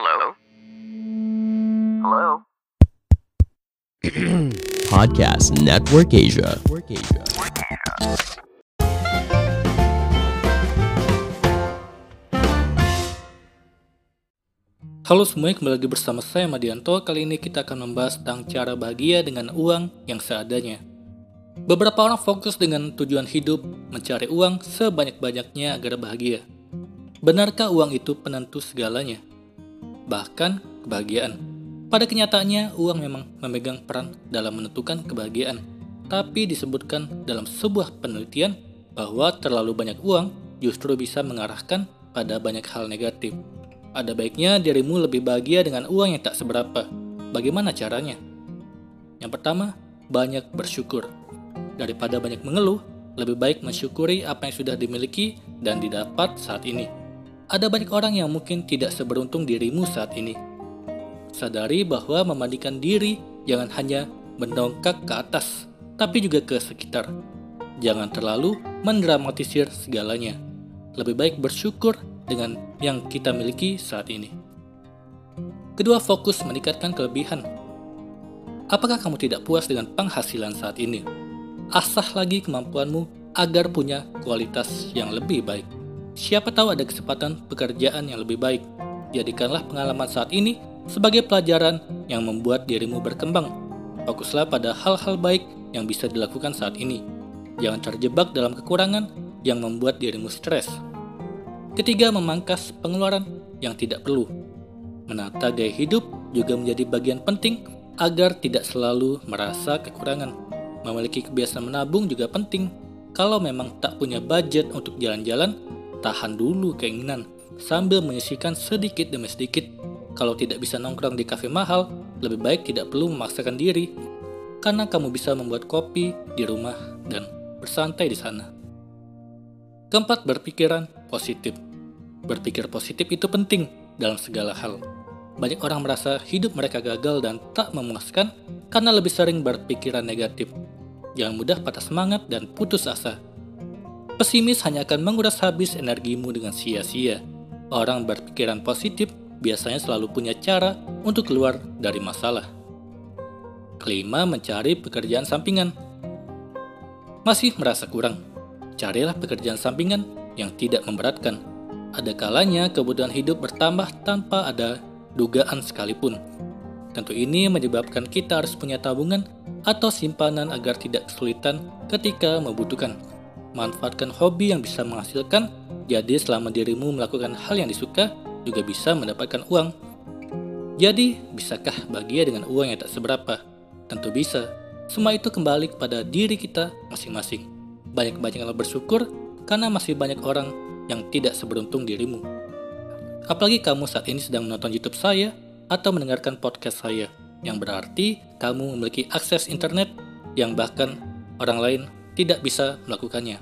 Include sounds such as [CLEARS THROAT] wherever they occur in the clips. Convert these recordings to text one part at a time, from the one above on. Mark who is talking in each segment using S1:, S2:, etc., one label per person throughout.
S1: Hello? Hello? [CLEARS THROAT]
S2: Podcast Network Asia.
S3: Halo semuanya, kembali lagi bersama saya Madianto. Kali ini kita akan membahas tentang cara bahagia dengan uang yang seadanya. Beberapa orang fokus dengan tujuan hidup mencari uang sebanyak-banyaknya agar bahagia. Benarkah uang itu penentu segalanya? Bahkan kebahagiaan. Pada kenyataannya, uang memang memegang peran dalam menentukan kebahagiaan. Tapi disebutkan dalam sebuah penelitian bahwa terlalu banyak uang justru bisa mengarahkan pada banyak hal negatif. Ada baiknya dirimu lebih bahagia dengan uang yang tak seberapa. Bagaimana caranya? Yang pertama, banyak bersyukur. Daripada banyak mengeluh, lebih baik mensyukuri apa yang sudah dimiliki dan didapat saat ini. Ada banyak orang yang mungkin tidak seberuntung dirimu saat ini. Sadari bahwa memandikan diri jangan hanya mendongkak ke atas, tapi juga ke sekitar. Jangan terlalu mendramatisir segalanya. Lebih baik bersyukur dengan yang kita miliki saat ini. Kedua, fokus meningkatkan kelebihan. Apakah kamu tidak puas dengan penghasilan saat ini? Asah lagi kemampuanmu agar punya kualitas yang lebih baik. Siapa tahu ada kesempatan pekerjaan yang lebih baik. Jadikanlah pengalaman saat ini sebagai pelajaran yang membuat dirimu berkembang. Fokuslah pada hal-hal baik yang bisa dilakukan saat ini. Jangan terjebak dalam kekurangan yang membuat dirimu stres. Ketiga, memangkas pengeluaran yang tidak perlu. Menata gaya hidup juga menjadi bagian penting agar tidak selalu merasa kekurangan. Memiliki kebiasaan menabung juga penting. Kalau memang tak punya budget untuk jalan-jalan, tahan dulu keinginan sambil menyisihkan sedikit demi sedikit. Kalau tidak bisa nongkrong di kafe mahal, lebih baik tidak perlu memaksakan diri karena kamu bisa membuat kopi di rumah dan bersantai di sana. Keempat, berpikiran positif. Berpikir positif itu penting dalam segala hal. Banyak orang merasa hidup mereka gagal dan tak memuaskan karena lebih sering berpikiran negatif. Jangan mudah patah semangat dan putus asa. Pesimis hanya akan menguras habis energimu dengan sia-sia. Orang berpikiran positif biasanya selalu punya cara untuk keluar dari masalah. Kelima, mencari pekerjaan sampingan. Masih merasa kurang? Carilah pekerjaan sampingan yang tidak memberatkan. Ada kalanya kebutuhan hidup bertambah tanpa ada dugaan sekalipun. Tentu ini menyebabkan kita harus punya tabungan atau simpanan agar tidak kesulitan ketika membutuhkan. Manfaatkan hobi yang bisa menghasilkan, jadi selama dirimu melakukan hal yang disuka, juga bisa mendapatkan uang. Jadi, bisakah bahagia dengan uang yang tak seberapa? Tentu bisa. Semua itu kembali kepada diri kita masing-masing. Banyak-banyaklah bersyukur karena masih banyak orang yang tidak seberuntung dirimu. Apalagi kamu saat ini sedang menonton YouTube saya atau mendengarkan podcast saya, yang berarti kamu memiliki akses internet yang bahkan orang lain tidak bisa melakukannya.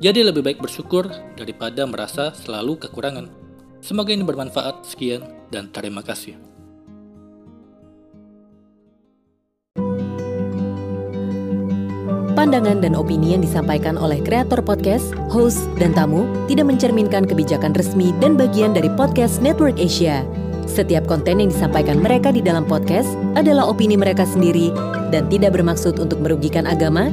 S3: Jadi lebih baik bersyukur daripada merasa selalu kekurangan. Semoga ini bermanfaat. Sekian dan terima kasih.
S4: Pandangan dan opini yang disampaikan oleh kreator podcast, host, dan tamu tidak mencerminkan kebijakan resmi dan bagian dari podcast Network Asia. Setiap konten yang disampaikan mereka di dalam podcast adalah opini mereka sendiri dan tidak bermaksud untuk merugikan agama,